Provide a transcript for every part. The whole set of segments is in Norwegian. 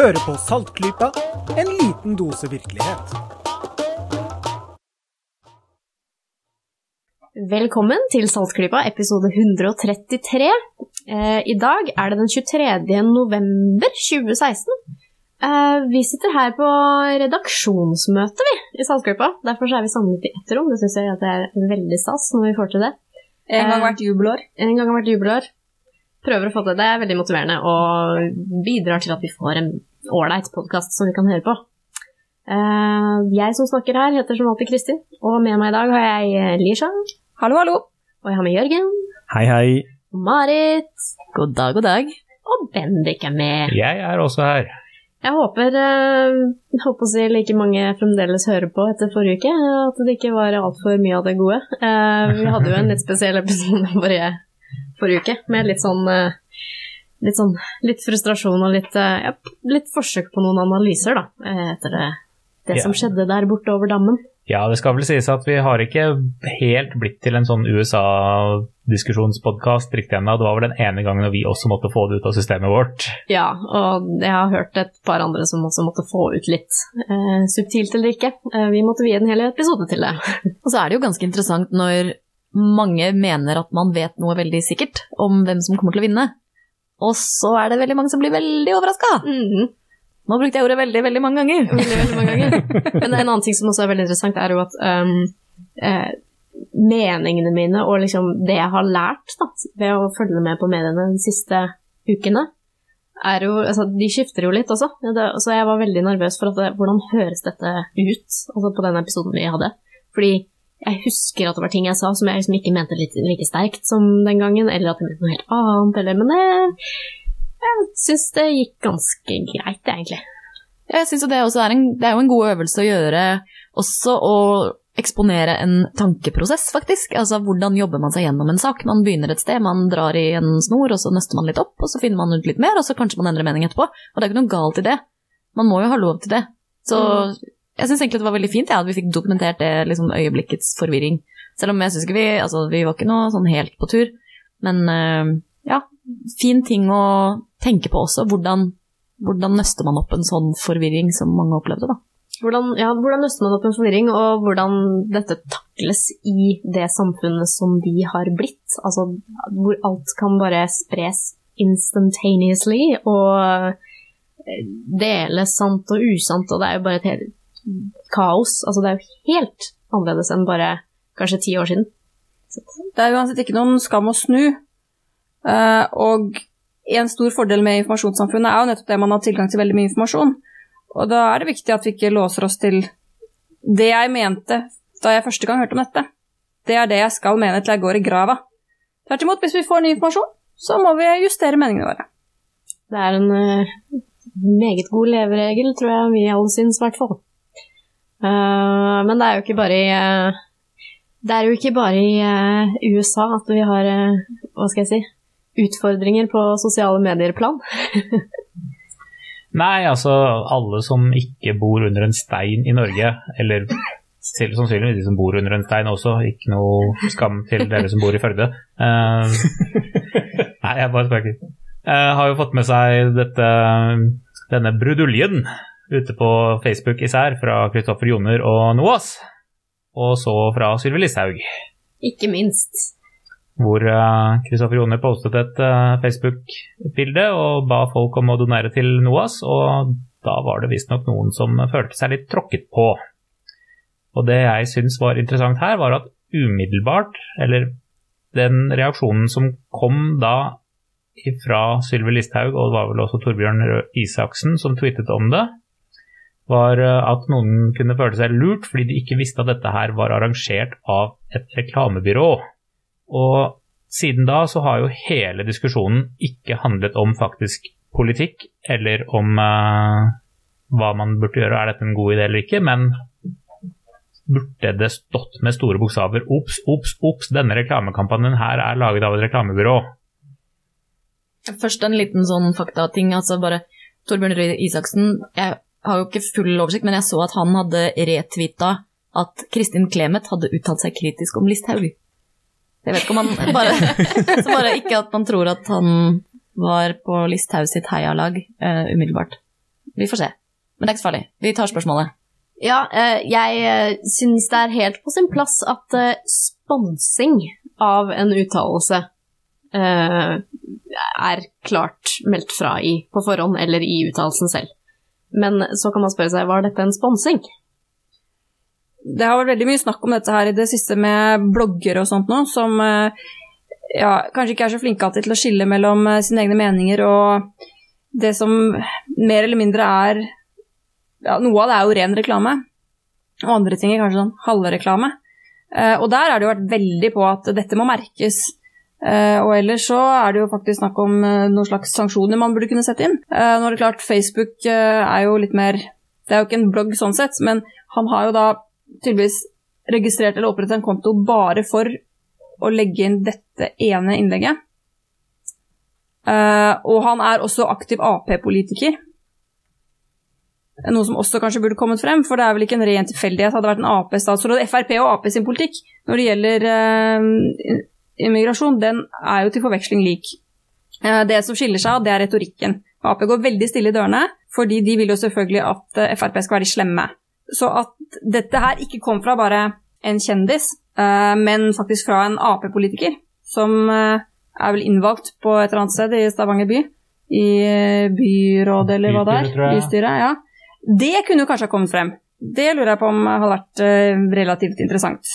Hører på Saltklypa, en liten dose virkelighet. Velkommen til Saltklypa, episode 133. Eh, I dag er det den 23. november 2016. Eh, vi sitter her på redaksjonsmøte, vi, i Saltklypa. Derfor er vi samlet i ett rom. Det syns jeg at det er veldig stas når vi får til det. En gang hvert jubelår. En gang har vært jubelår. Prøver å få til det. Det er veldig motiverende og bidrar til at vi får en ålreit podkast som vi kan høre på. Eh, jeg som snakker her, heter som alltid Kristin, og med meg i dag har jeg Lisha. Hallo, hallo. Og jeg har med Jørgen. Hei, hei. Marit. God dag, god dag. Og Bendik er med. Jeg er også her. Jeg håper, jeg håper å si like mange fremdeles hører på etter forrige uke. At det ikke var altfor mye av det gode. Uh, vi hadde jo en litt spesiell episode forrige, forrige uke med litt sånn uh, Litt sånn litt frustrasjon og litt, ja, litt forsøk på noen analyser, da, etter det, det som skjedde der borte over dammen. Ja, det skal vel sies at vi har ikke helt blitt til en sånn USA-diskusjonspodkast riktig ennå. Det var vel den ene gangen vi også måtte få det ut av systemet vårt. Ja, og jeg har hørt et par andre som også måtte få ut litt eh, subtilt eller ikke. Eh, vi måtte vie en hel episode til det. Og så er det jo ganske interessant når mange mener at man vet noe veldig sikkert om hvem som kommer til å vinne, og så er det veldig mange som blir veldig overraska. Mhm. Nå brukte jeg ordet veldig, veldig mange ganger. Veldig, veldig mange ganger. Men en annen ting som også er veldig interessant, er jo at um, eh, meningene mine og liksom det jeg har lært da, ved å følge med på mediene de siste ukene, er jo, altså, de skifter jo litt også. Det, så jeg var veldig nervøs for at hvordan høres dette ut altså på den episoden vi hadde. Fordi jeg husker at det var ting jeg sa som jeg liksom ikke mente litt, like sterkt som den gangen, eller at jeg mente noe helt annet, eller, men jeg, jeg syns det gikk ganske greit, egentlig. Jeg synes jo det, også er en, det er jo en god øvelse å gjøre også å eksponere en tankeprosess, faktisk. Altså hvordan jobber man seg gjennom en sak. Man begynner et sted, man drar i en snor, og så nøster man litt opp, og så finner man ut litt mer, og så kanskje man endrer mening etterpå. Og det er ikke noe galt i det. Man må jo ha lov til det. Så jeg syns egentlig det var veldig fint ja, at vi fikk dokumentert det liksom, øyeblikkets forvirring. Selv om jeg syns ikke vi Altså, vi var ikke noe sånn helt på tur. Men eh, ja, fin ting å tenke på også. Hvordan, hvordan nøster man opp en sånn forvirring som mange opplevde, da. Hvordan, ja, hvordan nøster man opp en forvirring, og hvordan dette takles i det samfunnet som vi har blitt? Altså hvor alt kan bare spres instantaneously og eh, deles sant og usant, og det er jo bare et helt kaos. Altså det er jo helt annerledes enn bare kanskje ti år siden. Det er uansett ikke noen skam å snu. Uh, og en stor fordel med informasjonssamfunnet er jo nettopp det man har tilgang til veldig mye informasjon. Og da er det viktig at vi ikke låser oss til det jeg mente da jeg første gang hørte om dette. Det er det jeg skal mene til jeg går i grava. Tvert imot, hvis vi får ny informasjon, så må vi justere meningene våre. Det er en uh, meget god leveregel, tror jeg vi alle syns, i hvert fall. Eh, men det er jo ikke bare i uh, Det er jo ikke bare i uh, USA at vi har uh, Hva skal jeg si utfordringer på sosiale medier-plan. Nei, altså alle som ikke bor under en stein i Norge, eller selv sannsynligvis de som bor under en stein også, ikke noe skam til dere som bor i Førde. Uh, nei, jeg bare spøker. Har jo fått med seg dette, denne bruduljen ute på Facebook især fra Kristoffer Joner og Noas, og så fra Sylvi Listhaug. Ikke minst. hvor Kristoffer Joner postet et uh, Facebook-bilde og ba folk om å donere til NOAS, og da var det visstnok noen som følte seg litt tråkket på. Og det jeg syns var interessant her, var at umiddelbart, eller den reaksjonen som kom da fra Sylvi Listhaug, og det var vel også Torbjørn Røe Isaksen som tweetet om det, var eh, at noen kunne føle seg lurt fordi de ikke visste at dette her var arrangert av et reklamebyrå. Og siden da så har jo hele diskusjonen ikke handlet om faktisk politikk eller om eh, hva man burde gjøre, er dette en god idé eller ikke, men burde det stått med store bokstaver obs, obs, obs, denne reklamekampanjen her er laget av et reklamebyrå. Først en liten sånn faktating. altså bare Torbjørn Røe Isaksen Jeg har jo ikke full oversikt, men jeg så at han hadde retweeta at Kristin Clemet hadde uttalt seg kritisk om Listhaug. Jeg vet ikke om han bare, Så bare ikke at man tror at han var på Listhaug sitt heialag uh, umiddelbart. Vi får se. Men det er ikke så farlig. Vi tar spørsmålet. Ja, uh, jeg eh, syns det er helt på sin plass at uh, sponsing av en uttalelse er klart meldt fra i på forhånd, eller i uttalelsen selv. Men så kan man spørre seg, var dette en sponsing? Det har vært veldig mye snakk om dette her i det siste med blogger og sånt nå, som eh, ja, kanskje ikke er så flinke alltid til å skille mellom eh, sine egne meninger og det som mer eller mindre er ja, Noe av det er jo ren reklame, og andre ting er kanskje sånn halvreklame. Eh, og der har det jo vært veldig på at dette må merkes. Eh, og ellers så er det jo faktisk snakk om eh, noen slags sanksjoner man burde kunne sette inn. Eh, nå er det klart, Facebook er jo litt mer Det er jo ikke en blogg sånn sett, men han har jo da tydeligvis registrert eller opprettet en konto bare for å legge inn dette ene innlegget. Og han er også aktiv Ap-politiker. Noe som også kanskje burde kommet frem, for det er vel ikke en ren tilfeldighet. Hadde vært en Ap-statsråd, Frp og Ap sin politikk når det gjelder immigrasjon, den er jo til forveksling lik. Eh, det som skiller seg av, det er retorikken. Ap går veldig stille i dørene, fordi de vil jo selvfølgelig at eh, Frp skal være de slemme. Så at dette her ikke kom fra bare en kjendis, eh, men faktisk fra en Ap-politiker, som er vel innvalgt på et eller annet sted i Stavanger by, i byrådet eller hva det er, Bystyret, ja. Det kunne jo kanskje ha kommet frem. Det lurer jeg på om har vært relativt interessant.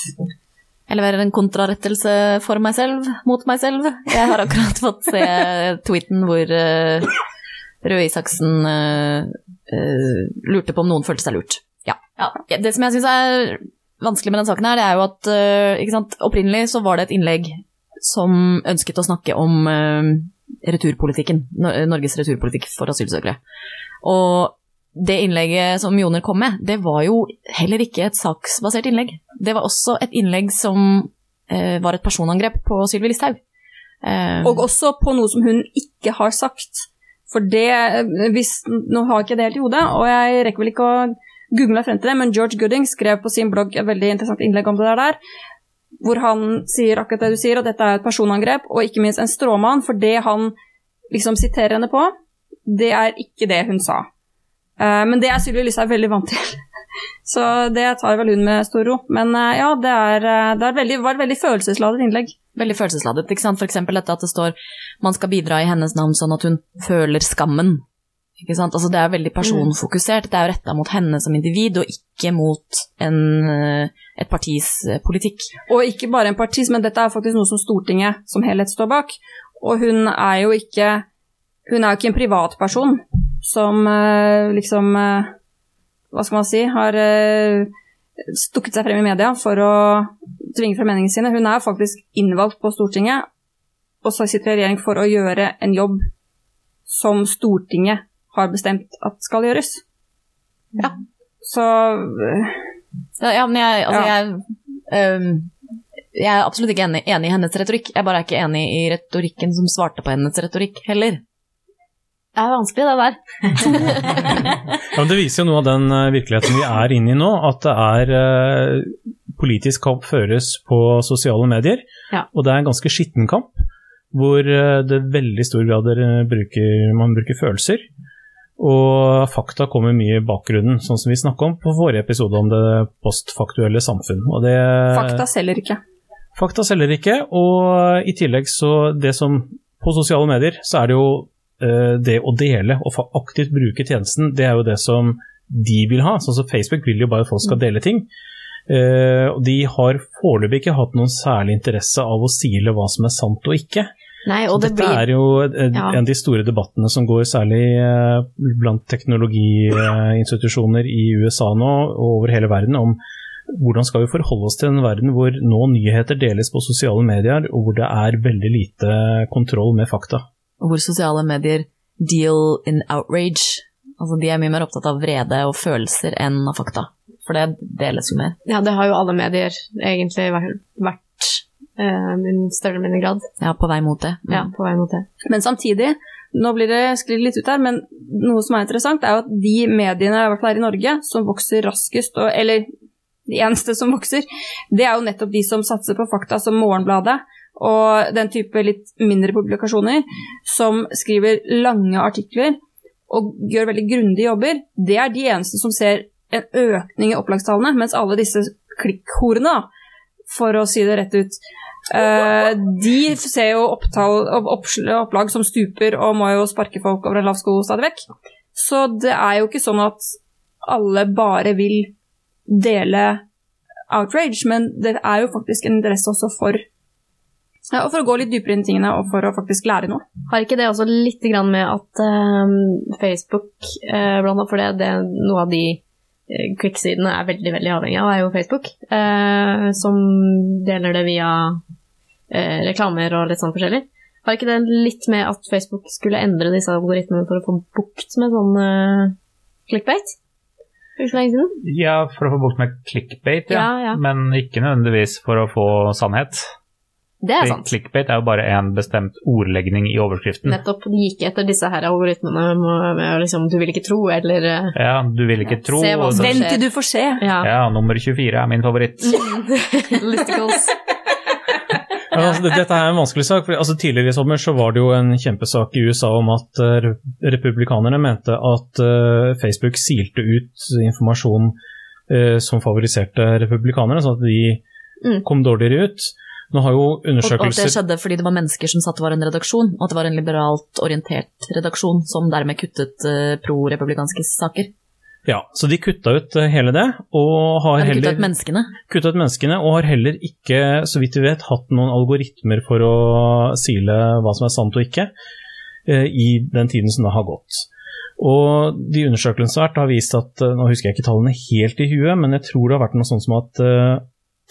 Jeg leverer en kontrarettelse for meg selv, mot meg selv. Jeg har akkurat fått se tweeten hvor uh, Røe Isaksen uh, uh, lurte på om noen følte seg lurt. Ja. Det som jeg syns er vanskelig med den saken her, det er jo at ikke sant? opprinnelig så var det et innlegg som ønsket å snakke om returpolitikken, Norges returpolitikk for asylsøkere. Og det innlegget som Joner kom med, det var jo heller ikke et saksbasert innlegg. Det var også et innlegg som eh, var et personangrep på Sylvi Listhaug. Eh, Og også på noe som hun ikke har sagt. For det hvis, Nå har jeg ikke det helt i hodet, og jeg rekker vel ikke å google frem til det, men George Gooding skrev på sin blogg et veldig interessant innlegg om det der, hvor han sier akkurat det du sier, at dette er et personangrep, og ikke minst en stråmann, for det han liksom siterer henne på, det er ikke det hun sa. Eh, men det er Sylvi Listhaug veldig vant til. Så det tar vel hun med stor ro. Men eh, ja, det, er, eh, det er veldig, var et veldig følelsesladet innlegg. Veldig følelsesladet. ikke sant? Eksempel dette at det står man skal bidra i hennes navn sånn at hun føler skammen. Ikke sant? Altså Det er veldig personfokusert. Det er retta mot henne som individ, og ikke mot en, et partis politikk. Og ikke bare en partis, men dette er faktisk noe som Stortinget som helhet står bak. Og hun er jo ikke Hun er jo ikke en privatperson som eh, liksom eh, Hva skal man si Har eh, stukket seg frem i media for å tvinge frem meningene sine. Hun er faktisk innvalgt på Stortinget og så sitter i regjering for å gjøre en jobb som Stortinget har bestemt at skal gjøres. Ja. Så Ja, ja men jeg, altså, Ja. jeg, um jeg er absolutt ikke enig, enig i hennes retorikk. Jeg bare er ikke enig i retorikken som svarte på hennes retorikk, heller. Det er vanskelig, det der. Ja, men det viser jo noe av den eh, virkeligheten vi er inne i nå, at det er eh, politisk kamp føres på sosiale medier, Ja. og det er en ganske skitten kamp, hvor eh, det i veldig stor grad bruker, man bruker følelser. Og fakta kommer mye i bakgrunnen, sånn som vi snakka om på forrige episode om det postfaktuelle samfunn. Og det, fakta selger ikke. Fakta selger ikke, og i tillegg så det som På sosiale medier så er det jo det å dele og aktivt bruke tjenesten, det er jo det som de vil ha. Sånn som Facebook vil jo bare at folk skal dele ting. Eh, de har foreløpig ikke hatt noen særlig interesse av å sile hva som er sant og ikke. Nei, og det dette blir er jo eh, en av de store debattene som går særlig eh, blant teknologiinstitusjoner i USA nå og over hele verden om hvordan skal vi forholde oss til en verden hvor nå nyheter deles på sosiale medier, og hvor det er veldig lite kontroll med fakta. Og hvor sosiale medier deal in outrage. Altså, de er mye mer opptatt av vrede og følelser enn av fakta. For det deles jo mer. Ja, det har jo alle medier egentlig vært, i eh, i større eller mindre grad. Ja, på vei mot det. Mm. Ja, på vei mot det. Men samtidig, nå blir det sklidd litt ut her, men noe som er interessant, er jo at de mediene, i hvert fall her i Norge, som vokser raskest, og, eller de eneste som vokser, det er jo nettopp de som satser på fakta, som Morgenbladet og den type litt mindre publikasjoner, som skriver lange artikler, og gjør veldig grundige jobber, det er de eneste som ser en økning i opplagstallene, mens alle disse klikkhorene, for å si det rett ut, eh, de ser jo opptall, opplag som stuper og må jo sparke folk over en lav sko stadig vekk. Så det er jo ikke sånn at alle bare vil dele outrage, men det er jo faktisk en interesse også for ja, og for å gå litt dypere inn i tingene og for å faktisk lære noe. Har ikke det også litt med at uh, Facebook, uh, blant annet, for det, det er noe av de uh, quick-sidene er veldig veldig avhengig av, er jo Facebook, uh, som deler det via reklamer og litt sånn forskjellig. Har ikke det litt med at Facebook skulle endre disse algoritmene for å få bukt med sånn clickbait? Ja, for å få bukt med clickbait, ja. Ja, ja. Men ikke nødvendigvis for å få sannhet. Det er sant. Clickbait er jo bare en bestemt ordlegning i overskriften. Nettopp. De gikk etter disse her algoritmene med, liksom 'du vil ikke tro' eller uh, Ja, du vil ikke tro. Se hva som skjer. Vent til du får se. Ja. Ja, nummer 24 er min favoritt. Listicles. Ja, altså, dette er en vanskelig sak. For, altså, tidligere i sommer så var det jo en kjempesak i USA om at uh, republikanerne mente at uh, Facebook silte ut informasjon uh, som favoriserte republikanerne, sånn at de Mm. kom dårligere ut. Nå har jo Og, og det skjedde fordi det var mennesker som satt var en redaksjon, og at det var en liberalt orientert redaksjon som dermed kuttet eh, pro-republikanske saker. Ja, så de kutta ut eh, hele det, og har Eller heller kutta ut menneskene. kutta ut menneskene, og har heller ikke, så vidt vi vet, hatt noen algoritmer for å sile hva som er sant og ikke, eh, i den tiden som det har gått. Og de undersøkelsene har vist at Nå husker jeg ikke tallene helt i huet, men jeg tror det har vært noe sånt som at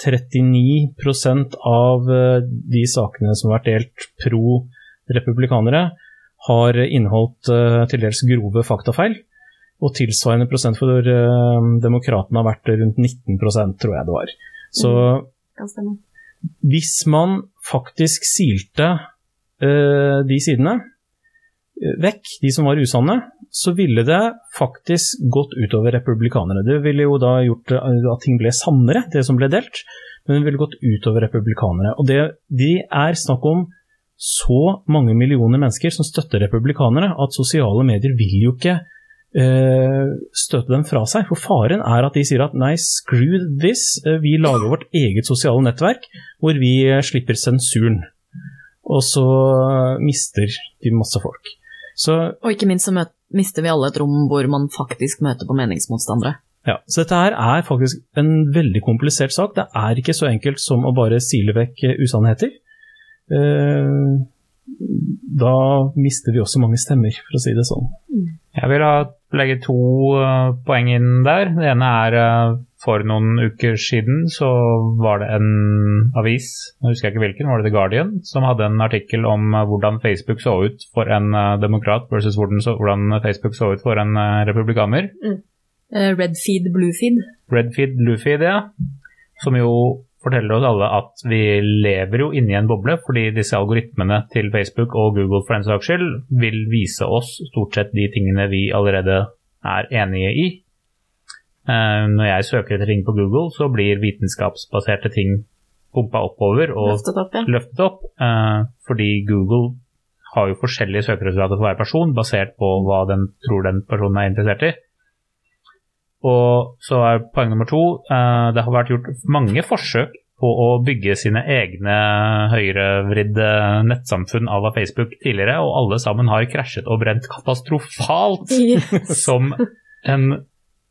39 av eh, de sakene som har vært delt pro republikanere, har inneholdt eh, til dels grove faktafeil. Og tilsvarende prosent for uh, demokratene har vært rundt 19% tror jeg det var. Så Kan hvis man faktisk silte eh, de sidene eh, vekk, de som var usanne, så ville det faktisk gått utover republikanere. Det ville jo da gjort eh, at ting ble sannere, det som ble delt, men det ville gått utover republikanere. Og det, de er snakk om så mange millioner mennesker som støtter republikanere, at sosiale medier vil jo ikke støtte støte dem fra seg. For faren er at de sier at nei, screw this, eh, vi lager vårt eget sosiale nettverk hvor vi eh, slipper sensuren. Og så eh, mister de masse folk. Så, Og ikke minst så møt, mister vi alle et rom hvor man faktisk møter på meningsmotstandere. ja, så dette her er faktisk en veldig komplisert sak. Det er ikke så enkelt som å bare sile vekk eh, usannheter. Eh, da mister vi også mange stemmer, for å si det sånn. Jeg vil legge to eh, poeng inn der. Det ene er eh, for noen uker siden så var det en avis, nå husker jeg ikke hvilken, var det The Guardian, som hadde en artikkel om eh, hvordan Facebook så ut for en eh, demokrat versus hvordan, Facebook så ut for en eh, republikaner. Mm. Red feed, blue feed. Redfeed, Bluefeed, ja. Som jo forteller oss alle at vi lever jo inni en boble, fordi disse algoritmene til Facebook og Google for den saks skyld vil vise oss stort sett de tingene vi allerede er enige i. Eh, Når jeg søker etter ting på Google, så blir vitenskapsbaserte ting pumpa oppover og Løftet opp, ja. løftet opp, eh, fordi Google har jo forskjellige søkeresultater for hver person, basert på hva den tror den personen er interessert i. Og så er poeng nummer to eh, Det har vært gjort mange forsøk på å bygge sine egne høyrevridde nettsamfunn à la Facebook tidligere, og alle sammen har krasjet og brent katastrofalt som, en,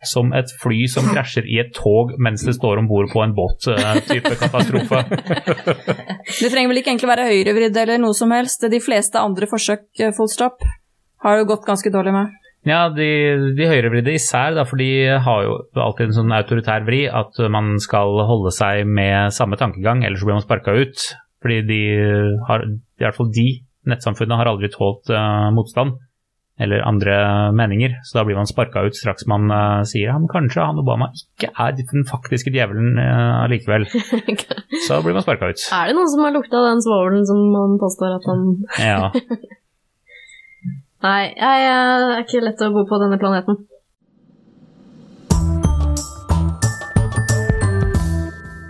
som et fly som krasjer i et tog mens det står om bord på en båt, eh, type katastrofe. Det trenger vel ikke egentlig være høyrevridd eller noe som helst. De fleste andre forsøk, eh, full stop, har jo gått ganske dårlig med. Ja, de, de høyrevridde især, da, for de har jo alltid en sånn autoritær vri at man skal holde seg med samme tankegang, ellers blir man sparka ut. Fordi de har, i hvert fall de nettsamfunnet, har aldri tålt uh, motstand eller andre meninger, så da blir man sparka ut straks man uh, sier ja, men kanskje han Obama ikke er den faktiske djevelen uh, allikevel. Så blir man sparka ut. Er det noen som har lukta den svovelen som man påstår at han Ja. Nei, jeg er ikke lett å bo på denne planeten.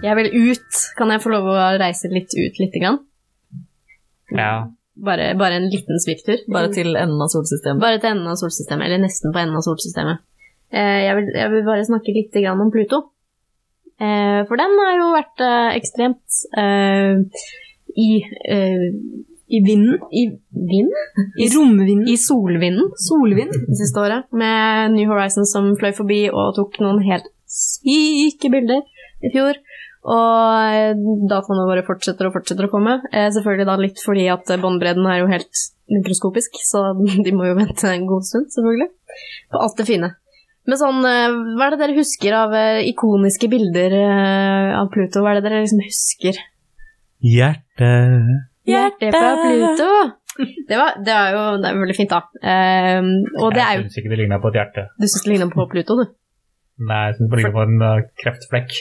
Jeg vil ut. Kan jeg få lov å reise litt ut lite grann? ja. Bare, bare en liten svipptur. Bare til enden av solsystemet. Bare til enden av solsystemet, eller nesten på enden av solsystemet. Eh, jeg, vil, jeg vil bare snakke litt om Pluto. Eh, for den har jo vært eh, ekstremt i, i vinden I vind? I romvinden. I solvinden. solvind. det siste året, med New Horizons som fløy forbi og tok noen helt syke bilder i fjor. Og eh, dataene våre fortsetter og fortsetter å komme. Eh, selvfølgelig da litt fordi at eh, båndbredden er jo helt mikroskopisk, så de må jo vente en god stund, selvfølgelig. På alt det fine. Men sånn, eh, hva er det dere husker av eh, ikoniske bilder eh, av Pluto? Hva er det dere liksom husker? Hjerte Hjertet på Pluto! Det, var, det er jo det er veldig fint, da. Eh, og det er jo Jeg syns ikke det ligna på et hjerte. Du syns det ligner på Pluto, du? Nei, jeg syns det ligner på en uh, kreftflekk.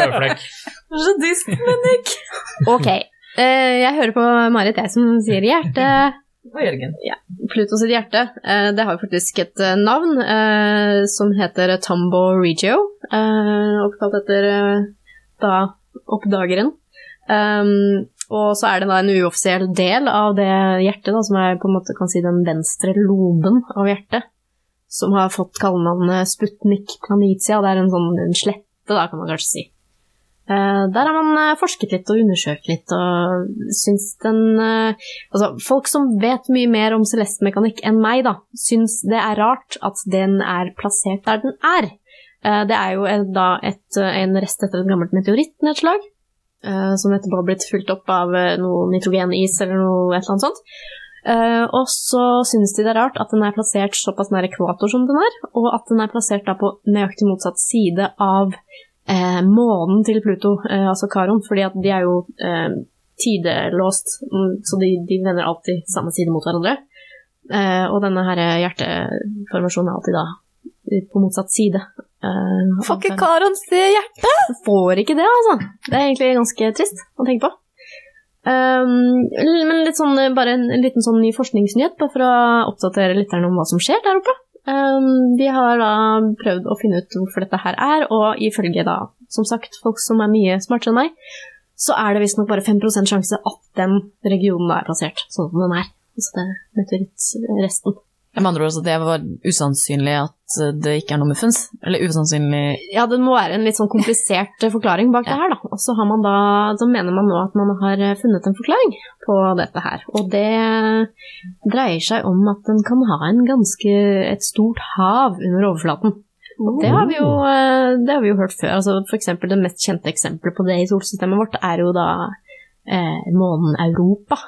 Føflekk. Så dyst, Bennik. Ok. Eh, jeg hører på Marit, jeg som sier hjerte. Og Jørgen. Pluto sitt hjerte. Eh, det har jo faktisk et eh, navn eh, som heter Tombo Regio. Eh, oppkalt etter da oppdageren. Um, og så er det da en uoffisiell del av det hjertet, da, som er på en måte kan si den venstre loben av hjertet, som har fått kallenavnet Sputnik planitia. Det er en sånn slette, da, kan man kanskje si. Uh, der har man eh, forsket litt og undersøkt litt, og syns den uh, Altså, folk som vet mye mer om celestemekanikk enn meg, da, syns det er rart at den er plassert der den er. Uh, det er jo en, da et, en rest etter et gammelt meteorittnedslag, som etterpå har blitt fulgt opp av noe nitrogenis eller noe et eller annet sånt. Eh, og så synes de det er rart at den er plassert såpass nær ekvator som den er, og at den er plassert da på nøyaktig motsatt side av uh, månen til Pluto, uh, altså Karon, fordi at de er jo tidelåst, mm, så de, de vender alltid samme side mot hverandre. Og denne her hjerteformasjonen er alltid da på motsatt side. Får ikke Karon se hjertet? får ikke det, altså. Det er egentlig ganske trist å tenke på. Um, men litt sånn, bare en, en liten sånn ny forskningsnyhet, bare for å oppdatere lytterne om hva som skjer der oppe. Um, de har da prøvd å finne ut hvorfor dette her er, og ifølge da, som sagt, folk som er mye smartere enn meg, så er det visstnok bare 5 sjanse at den regionen da er plassert sånn som den er. Altså det meteorittresten. Med andre ord, så det var usannsynlig at det ikke er noe muffens? Eller usannsynlig Ja, det må være en litt sånn komplisert eh, forklaring bak det her, da. Og så har man da, så mener man nå at man har eh, funnet en forklaring på dette her. Og det dreier seg om at den kan ha en ganske, et stort hav under overflaten. Og det har vi jo, eh, det har vi jo hørt før. Altså, for eksempel det mest kjente eksempelet på det i solsystemet vårt er jo da eh, månen Europa.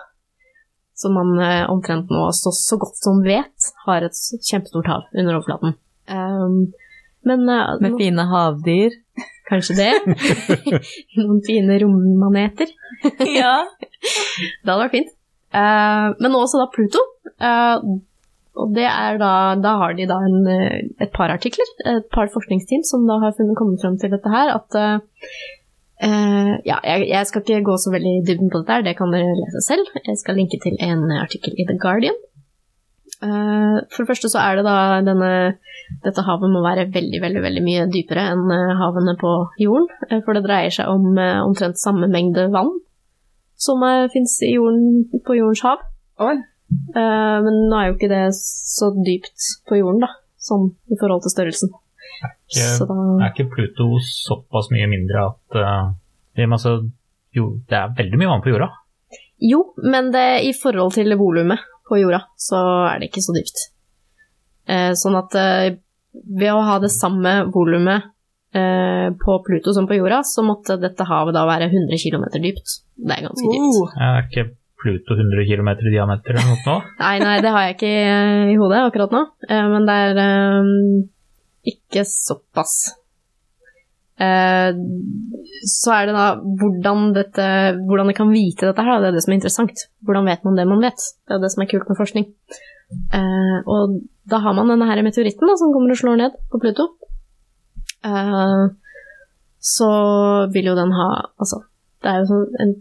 Som man eh, omtrent nå så, så godt som vet har et kjempestort hav under overflaten. Um, men eh, med nå- fine havdyr? Kanskje det. Noen fine rommaneter. Ja. Det hadde vært fint. Uh, men også da Pluto. Uh, og det er da, da har de da en, eh, et par artikler, et par forskningsteam som da har funnet, kommet frem til dette her, at eh, eh, ja, jeg, jeg skal ikke gå så veldig i dybden på dette her, det kan dere lese selv. Jeg skal linke til en artikkel i The Guardian. Uh, for det første så er det da denne Dette havet må være veldig, veldig veldig mye dypere enn eh, havene på jorden, for det dreier seg om uh, omtrent samme mengde vann som uh, fins på jordens hav. Oi. Men nå er jo ikke det så dypt på jorden, da, sånn i forhold til størrelsen. Ikke- Så da Er ikke Pluto såpass mye mindre at uh, det, er masse, jo, det er veldig mye vann på jorda? Jo, men det, i forhold til volumet på jorda, så er det ikke så dypt. Eh, sånn at eh, ved å ha det samme volumet eh, på Pluto som på jorda, så måtte dette havet da være 100 km dypt. Det er ganske dypt. Er ikke Pluto 100 km i diameter eller noe nå? Nei, nei, det har jeg ikke i hodet akkurat nå, eh, men det er eh, ikke såpass. Eh, så er det da hvordan, dette, hvordan jeg kan vite dette her, det er det som er interessant. Hvordan vet man det man vet? Det er det som er kult med forskning. Eh, og da har man denne her meteoritten da, som kommer og slår ned på Pluto. Eh, så vil jo den ha Altså, det er jo sånn en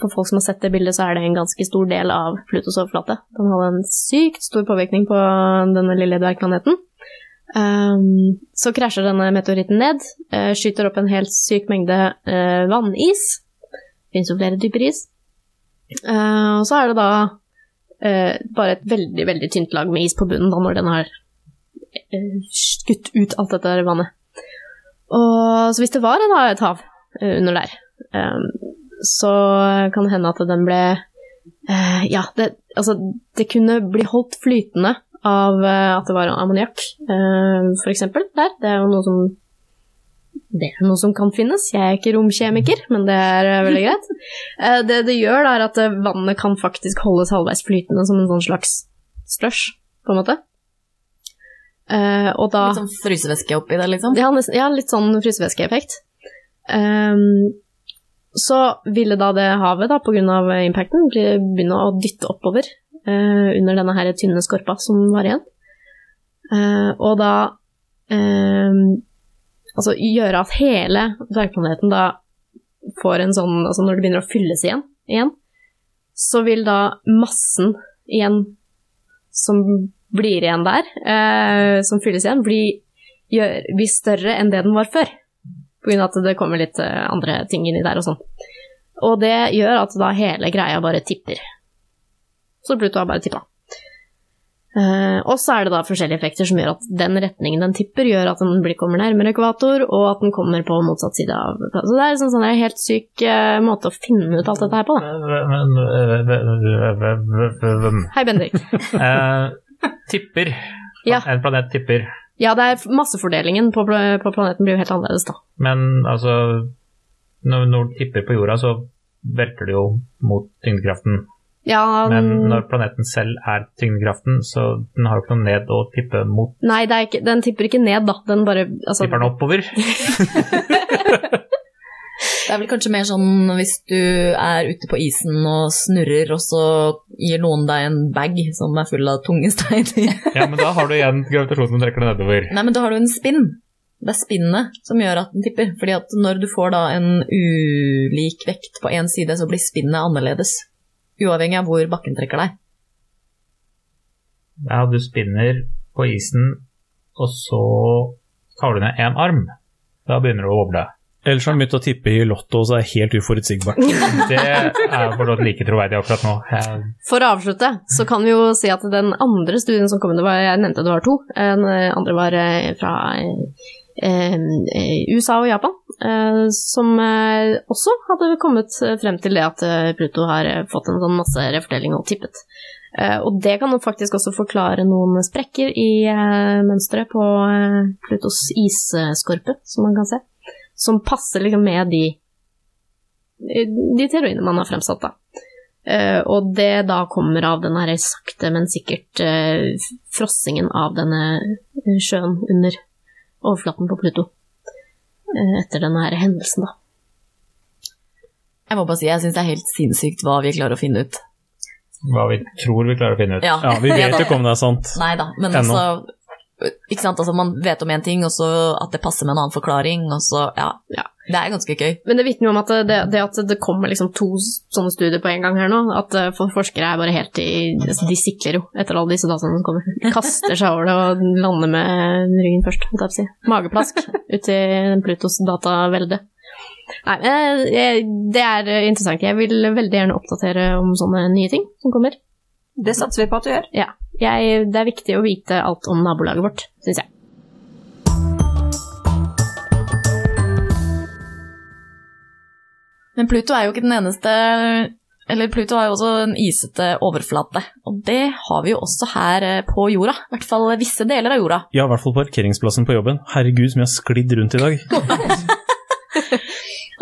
for folk som har sett det bildet, så er det en ganske stor del av Plutos overflate. Den hadde en sykt stor påvirkning på denne lille dvergplaneten. Um, så krasjer denne meteoritten ned, uh, skyter opp en helt syk mengde uh, vannis. Finnes jo flere typer is. Uh, og så er det da bare et veldig, veldig tynt lag med is på bunnen da når den har skutt ut alt dette vannet. Og så hvis det var da, et hav under der, um, så kan det hende at den ble Ja, det, altså, det kunne bli holdt flytende av eh, at det var ammoniakk, eh, eksempel, der. Det er jo noe som det er noe som kan finnes. Jeg er ikke romkjemiker, men det er eh, veldig greit. Det det gjør, er at vannet kan faktisk holdes halvveis flytende som en sånn slags slush, på en måte. Og da Litt sånn frysevæske oppi det, liksom. ja, nesten, ja, litt sånn frysevæskeeffekt. Um, så ville da det havet, da, av impacten, begynne å dytte oppover eh, under denne her tynne skorpa som var igjen. Eh, og da ehm, Altså gjøre at hele dvergplaneten da får en sånn Altså når det begynner å fylles igjen, igjen så vil da massen igjen som blir igjen der, eh, som fylles igjen, bli gjør, bli, større enn det den var før. På grunn av at det kommer litt eh, andre ting inni der og sånn. Og det gjør at da hele greia bare tipper. Så Pluto har bare tippa. Uh, og så er det da forskjellige effekter som gjør at den retningen den tipper, gjør at den blir, kommer nærmere ekvator, og at den kommer på motsatt side av Så det er sånn, sånn en helt syk uh, måte å finne ut alt dette her på, da. Hei, Bendik. uh, tipper. Ja. En planet tipper. Ja, det er massefordelingen på, på planeten blir jo helt annerledes, da. Men altså Når, når den tipper på jorda, så velter det jo mot tyngdekraften. Ja, Men når planeten selv er tyngdekraften, så den har jo ikke noe ned å tippe mot. Nei, det er ikke, den tipper ikke ned, da. Den bare altså, Tipper den oppover? Det er vel kanskje mer sånn hvis du er ute på isen og snurrer, og så gir noen deg en bag som er full av tunge steiner. Ja, men da har du igjen gravitasjonen som trekker deg nedover. Nei, men da har du en spinn. Det er spinnet som gjør at den tipper. Fordi at når du får da en ulik vekt på én side, så blir spinnet annerledes. Uavhengig av hvor bakken trekker deg. Ja, du spinner på isen, og så tar du ned én arm. Da begynner du å boble. Ellers har han begynt å tippe i Lotto, så er det helt uforutsigbart. Det er for noe like troverdig akkurat nå. Jeg, For å avslutte, så kan vi jo si at den andre studien som kom, inn, jeg nevnte det var to. Den andre var eh, fra eh, eh, USA og Japan, eh, som eh, også hadde kommet frem til det at eh, Pluto har eh, fått en sånn masse refortelling og tippet. Eh, Og det kan faktisk også forklare noen sprekker i eh, mønsteret på eh, Plutos isskorpe, som man kan se, som passer liksom med de, de teoriene man har fremsatt, da. Uh, og det da kommer av den her sakte, men sikkert uh, frossingen av denne eh, sjøen under overflaten på Pluto. Eh, etter denne her hendelsen, da. Jeg må bare si, jeg syns det er helt sinnssykt hva vi klarer å finne ut. hva vi tror vi klarer å finne ut. Ja, Ja, vi vet jo ikke om det er sant. Nei da, men Ennå. altså ikke sant, altså Man vet om én ting, og så at det passer med en annen forklaring. og så, ja, Ja. Det er ganske gøy. Men det vitner jo om at det, det at det kommer liksom to sånne studier på en gang her nå, at eh, forskere er bare helt i altså, De sikler jo etter alle disse dataene som kommer. De kaster seg over det og lander med ryggen først, si. Mageplask ut i Plutos datavelde. Nei, eh, det er interessant. Jeg vil veldig gjerne oppdatere om sånne nye ting som kommer. Det satser vi på at du gjør. Ja. Jeg, det er viktig å vite alt om nabolaget vårt, syns jeg. Men Pluto er jo ikke den eneste Eller Pluto har jo også en isete overflate. Og det har vi jo også her eh, på jorda. I hvert fall visse deler av jorda. Ja, i hvert fall parkeringsplassen på jobben. Herregud, som jeg har sklidd rundt i dag.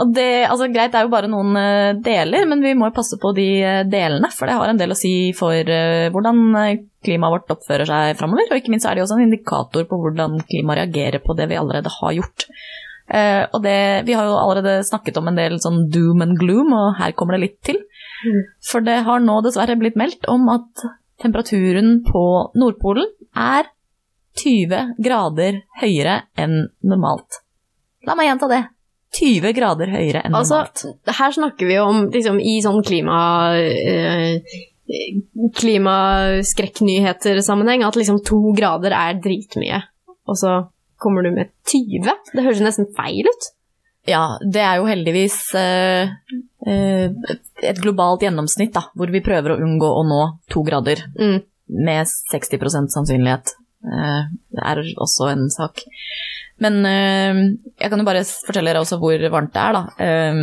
Og det, altså Greit, det er jo bare noen eh, deler, men vi må jo passe på de eh, delene. For det har en del å si for eh, hvordan klimaet vårt oppfører seg framover. Og ikke minst er det også en indikator på hvordan klimaet reagerer på det vi allerede har gjort. Uh, og det, Vi har jo allerede snakket om en del sånn doom and gloom, og her kommer det litt til. For det har nå dessverre blitt meldt om at temperaturen på Nordpolen er 20 grader høyere enn normalt. La meg gjenta det. 20 grader høyere enn Altså, normalt. her snakker vi om liksom i sånn klima... Eh, klimaskrekknyheter-sammenheng, at liksom to grader er dritmye. Og så kommer du med 20? Det høres nesten feil ut. Ja, det er jo heldigvis eh, eh, et globalt gjennomsnitt, da, hvor vi prøver å unngå å nå to grader Mm. med 60 sannsynlighet. Eh, det er også en sak. Men eh, jeg kan jo bare fortelle dere også hvor varmt det er, da. Eh,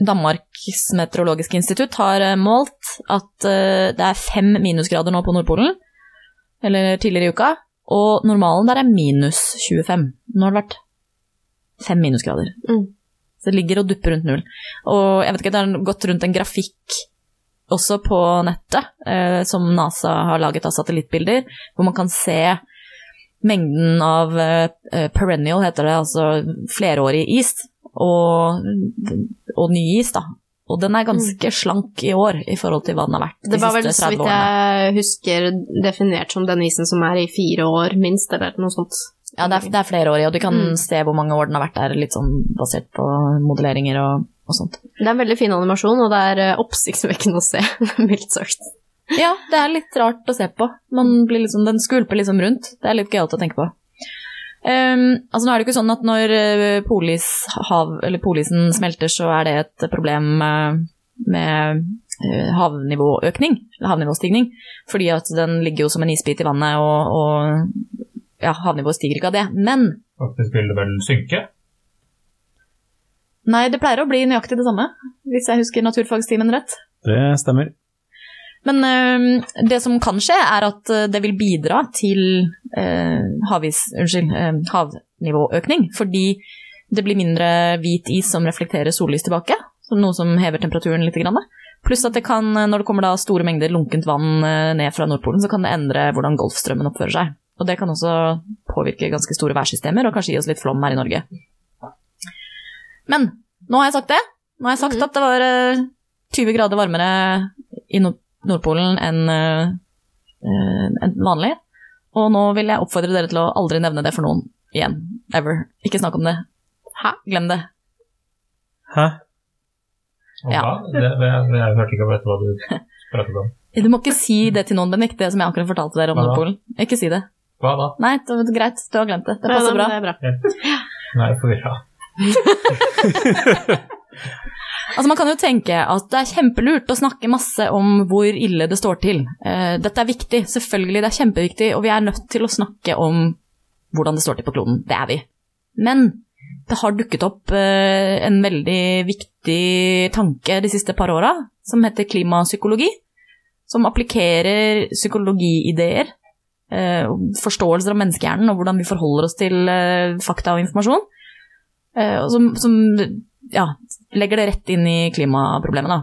Danmarks meteorologiske institutt har eh, målt at det er fem minusgrader nå på Nordpolen, eller tidligere i uka, og normalen der er minus 25. Nå har det vært fem minusgrader. Mm. Så det ligger og dupper rundt null. Og jeg vet ikke, det har gått rundt en grafikk også på nettet, eh, som NASA har laget av satellittbilder, hvor man kan se mengden av eh, perennial, heter det, altså flerårig is, og, og ny is, da. Og den er ganske slank i år i forhold til hva den har vært de siste 30 årene. Det var vel, så vidt jeg husker, definert som den isen som er i fire år minst, eller noe sånt. Ja, det er, det er flerårig, og du kan Mm. se hvor mange år den har vært der, litt sånn basert på modelleringer og, og sånt. Det er en veldig fin animasjon, og det er eh, oppsiktsvekkende å se, mildt sagt. Ja, det er litt rart å se på. Man blir liksom, den skvulper liksom rundt. Det er litt gøyalt å tenke på. Um, altså Nå er det ikke sånn at når eh, polis, hav, eller polisen smelter, så er det et problem eh, med eh, havnivåøkning, eller havnivåstigning. Fordi at den ligger jo som en isbit i vannet, og, og ja, havnivået stiger ikke av det. Men Faktisk vil det vel synke. nei, det pleier å bli nøyaktig det samme, hvis jeg husker naturfagstimen rett. Det stemmer. Men øh, det som kan skje, er at eh, det vil bidra til øh, havis, unnskyld, øh, havnivåøkning, fordi det blir mindre hvit is som reflekterer sollys tilbake, som noe som hever temperaturen litt. Grann. Pluss at det kan, når det kommer da store mengder lunkent vann ned fra Nordpolen, så kan det endre hvordan Golfstrømmen oppfører seg. Og det kan også påvirke ganske store værsystemer, og kanskje gi oss litt flom her i Norge. Men nå har jeg sagt det. Nå har jeg sagt at det var eh, 20 grader varmere i Nord Nordpolen enn eh, eh, vanlig. Og nå vil jeg oppfordre dere til å aldri nevne det for noen igjen. Ever. Ikke snakk om det. Hæ? Glem det. Hæ? Hva? Ja. Det, det, det, jeg hørte ikke vet hva du pratet om. Du må ikke si det til noen, Bennik, det som jeg akkurat fortalte dere om Hva? Nordpolen. Ikke si det. Hva da? Nei, det greit. Du har glemt det. Det passer Nei, da- bra. Det er bra. Nå er jeg forvirra. Altså, man kan jo tenke at det er kjempelurt å snakke masse om hvor ille det står til. Uh, dette er viktig, selvfølgelig, det er kjempeviktig, og vi er nødt til å snakke om hvordan det står til på kloden. Det er vi. Men det har dukket opp uh, en veldig viktig tanke de siste par åra, som heter klimapsykologi. Som applikerer psykologiideer, uh, forståelser av menneskehjernen og hvordan vi forholder oss til fakta og informasjon. Som, som ja, legger det rett inn i klimaproblemet, da.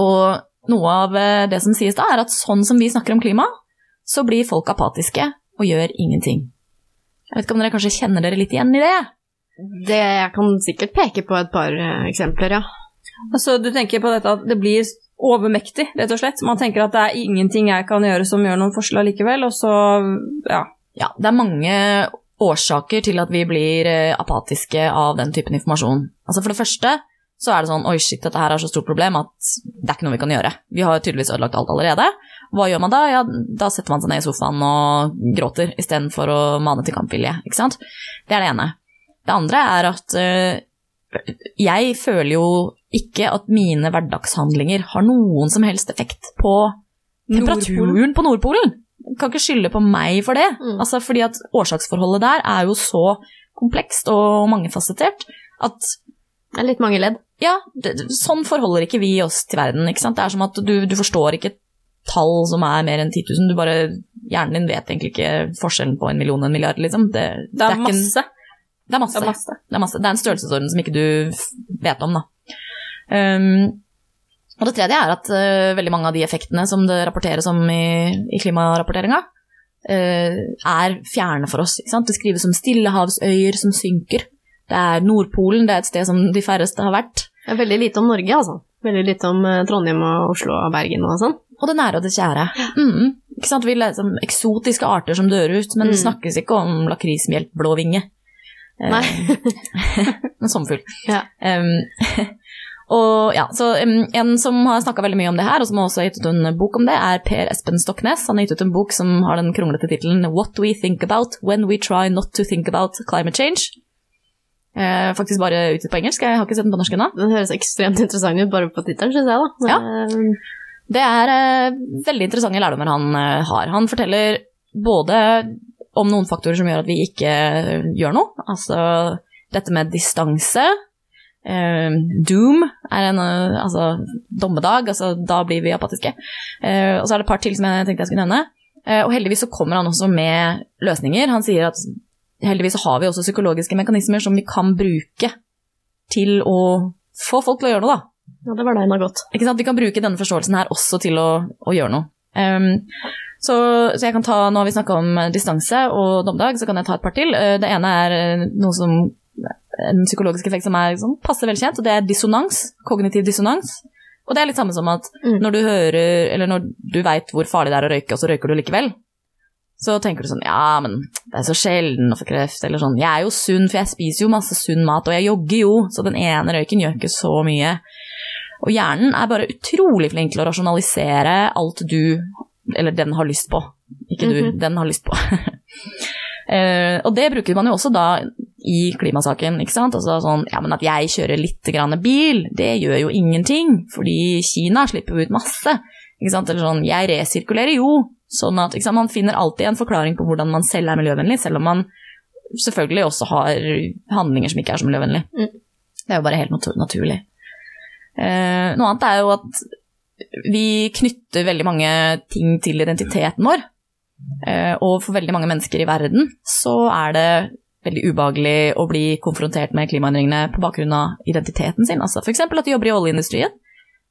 Og noe av eh, det som sies da, er at sånn som vi snakker om klima, så blir folk apatiske og gjør ingenting. Jeg vet ikke om dere kanskje kjenner dere litt igjen i det? Det, jeg kan sikkert peke på et par eh, eksempler, ja. Altså, du tenker på dette at det blir overmektig, rett og slett. Man tenker at det er ingenting jeg kan gjøre som gjør noen forskjell likevel, og så, ja. Ja, det er mange årsaker til at vi blir eh, apatiske av den typen informasjon. Altså For det første så er det sånn oi shit, dette her er så stort problem at det er ikke noe vi kan gjøre. Vi har tydeligvis ødelagt alt allerede. Hva gjør man da? Ja, da setter man seg ned i sofaen og gråter istedenfor å mane til kampvilje. Ikke sant? Det er det ene. Det andre er at eh, jeg føler jo ikke at mine hverdagshandlinger har noen som helst effekt på temperaturen på Nordpolen. Kan ikke skylde på meg for det. Mm. Altså fordi at årsaksforholdet der er jo så komplekst og mangefasettert at Det er litt mange ledd. ja, det, sånn forholder ikke vi oss til verden. Ikke sant? Det er som at du, du forstår ikke tall som er mer enn 10 000. Du bare, hjernen din vet egentlig ikke forskjellen på en million og en milliard, liksom. Det, Det er en- masse. det er masse. Det er masse. Det er, masse. det er en størrelsesorden som ikke du vet om, da. Um, og det tredje er at uh, veldig mange av de effektene som det rapporteres om i, i klimarapporteringa, uh, er fjerne for oss. Det skrives om stillehavsøyer som synker. Det er Nordpolen, det er et sted som de færreste har vært. Det er veldig lite om Norge, altså. Veldig lite om eh, Trondheim og Oslo og Bergen og sånn. Og det nære og det kjære. Mm. Ikke sant? Vi leser om eksotiske arter som dør ut, men det Mm. snakkes ikke om lakrismjeltblåvinge. blåvinge. Nei. en sommerfugl. Ja. Um, og ja, så um, En som har snakka veldig mye om det her, og som også har gitt ut en bok om det, er Per Espen Stoknes. Han har gitt ut en bok som har den kronglete tittelen 'What We Think About When We Try Not to Think About Climate Change'. Eh, faktisk bare utgitt på engelsk, jeg har ikke sett den på norsk ennå. Den høres ekstremt interessant ut bare på tittelen, syns jeg, da. Ja. Det er eh, veldig interessante lærdommer han eh, har. Han forteller både om noen faktorer som gjør at vi ikke eh, gjør noe, altså dette med distanse. Eh, doom er en eh, altså dommedag, altså da blir vi apatiske. Eh, og så er det et par til som jeg tenkte jeg skulle nevne. Eh, og heldigvis så kommer han også med løsninger. Han sier at heldigvis så har vi også psykologiske mekanismer som vi kan bruke til å få folk til å gjøre noe, da. ja, det var deg enda godt. Ikke sant? Vi kan bruke denne forståelsen her også til å, å gjøre noe. Um, så, så jeg kan ta, Nå har vi snakka om distanse og dommedag, så kan jeg ta et par til. Eh, det ene er eh, noe som en psykologisk effekt som er sånn passe velkjent, og det er dissonans. Kognitiv dissonans. Og det er litt samme som at Mm. når du hører, eller når du veit hvor farlig det er å røyke, og så røyker du likevel, så tenker du sånn ja, men det er så sjelden å få kreft, eller sånn jeg er jo sunn, for jeg spiser jo masse sunn mat, og jeg jogger jo, så den ene røyken gjør ikke så mye. Og hjernen er bare utrolig flink til å rasjonalisere alt du, eller den har lyst på. Ikke du, Mhm. den har lyst på. Eh, og det bruker man jo også da i klimasaken, ikke sant. Altså sånn, ja men at jeg kjører litt grann bil, det gjør jo ingenting, fordi Kina slipper jo ut masse. Ikke sant? Eller sånn, jeg resirkulerer jo. Sånn at sant? man finner alltid en forklaring på hvordan man selv er miljøvennlig, selv om man selvfølgelig også har handlinger som ikke er så miljøvennlig. Mm. Det er jo bare helt natu naturlig. Eh, noe annet er jo at vi knytter veldig mange ting til identiteten vår. Eh, og for veldig mange mennesker i verden så er det veldig ubehagelig å bli konfrontert med klimaendringene på bakgrunn av identiteten sin. Altså F.eks. at de jobber i oljeindustrien.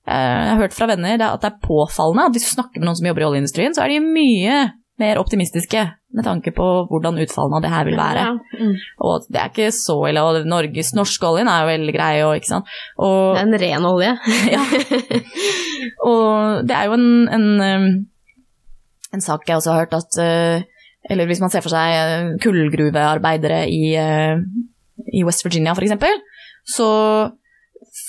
Eh, jeg har hørt fra venner at det er påfallende at hvis du snakker med noen som jobber i oljeindustrien, så er de mye mer optimistiske med tanke på hvordan utfallene av det her vil være. Ja. Mm. Og det er ikke så ille, og Norges norske oljen er jo veldig grei, og ikke sant. Og, Det er en ren olje. ja. og det er jo en, en, um, en sak jeg også har hørt at uh, Eller hvis man ser for seg uh, kullgruvearbeidere i, uh, i West Virginia f.eks., så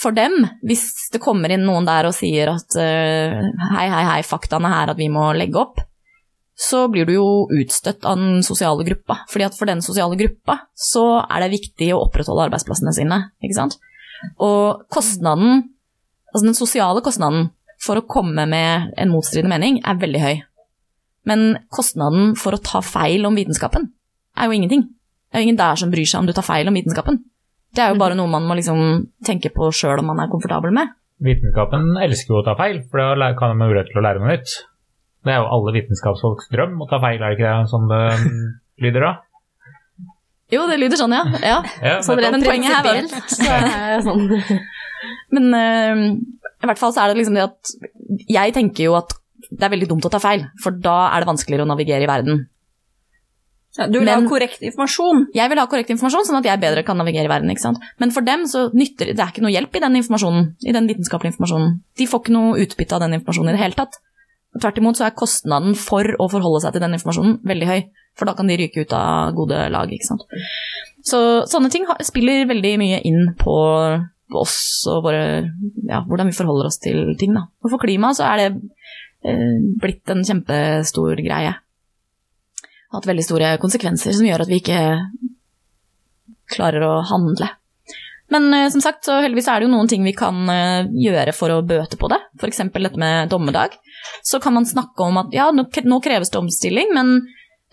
for dem, hvis det kommer inn noen der og sier at hei, hei, hei, faktaene er at vi må legge opp, så blir du jo utstøtt av den sosiale gruppa. Fordi at for den sosiale gruppa så er det viktig å opprettholde arbeidsplassene sine, ikke sant. Og kostnaden, altså den sosiale kostnaden for å komme med en motstridende mening er veldig høy. Men kostnaden for å ta feil om vitenskapen er jo ingenting. Det er jo ingen der som bryr seg om du tar feil om vitenskapen. Det er jo bare noe man må liksom tenke på sjøl om man er komfortabel med. Vitenskapen elsker jo å ta feil, for da kan de ha mulighet til å lære noe nytt. Det er jo alle vitenskapsfolks drøm å ta feil, er det ikke det sånn det lyder da? Jo, det lyder sånn, ja. ja. Ja, Sånn rent poenget her så er det sånn. Men uh, i hvert fall så er det liksom det at jeg tenker jo at det er veldig dumt å ta feil, for da er det vanskeligere å navigere i verden. Ja, du vil Men- ha korrekt informasjon. Jeg vil ha korrekt informasjon, sånn at jeg bedre kan navigere i verden. Men for dem så nytter det er ikke noe hjelp i den informasjonen, i den vitenskapelige informasjonen. De får ikke noe utbytte av den informasjonen i det hele tatt. Tvert imot så er kostnaden for å forholde seg til den informasjonen veldig høy, for da kan de ryke ut av gode lag. ikke sant? Så sånne ting spiller veldig mye inn på, oss og våre, ja, hvordan vi forholder oss til ting. Da. Og for klimaet så er det blitt en kjempestor greie. Hatt veldig store konsekvenser som gjør at vi ikke klarer å handle. Men eh, som sagt, så heldigvis er det jo noen ting vi kan eh, gjøre for å bøte på det. F.eks. dette med dommedag. Så kan man snakke om at ja, nå, kreves det omstilling, men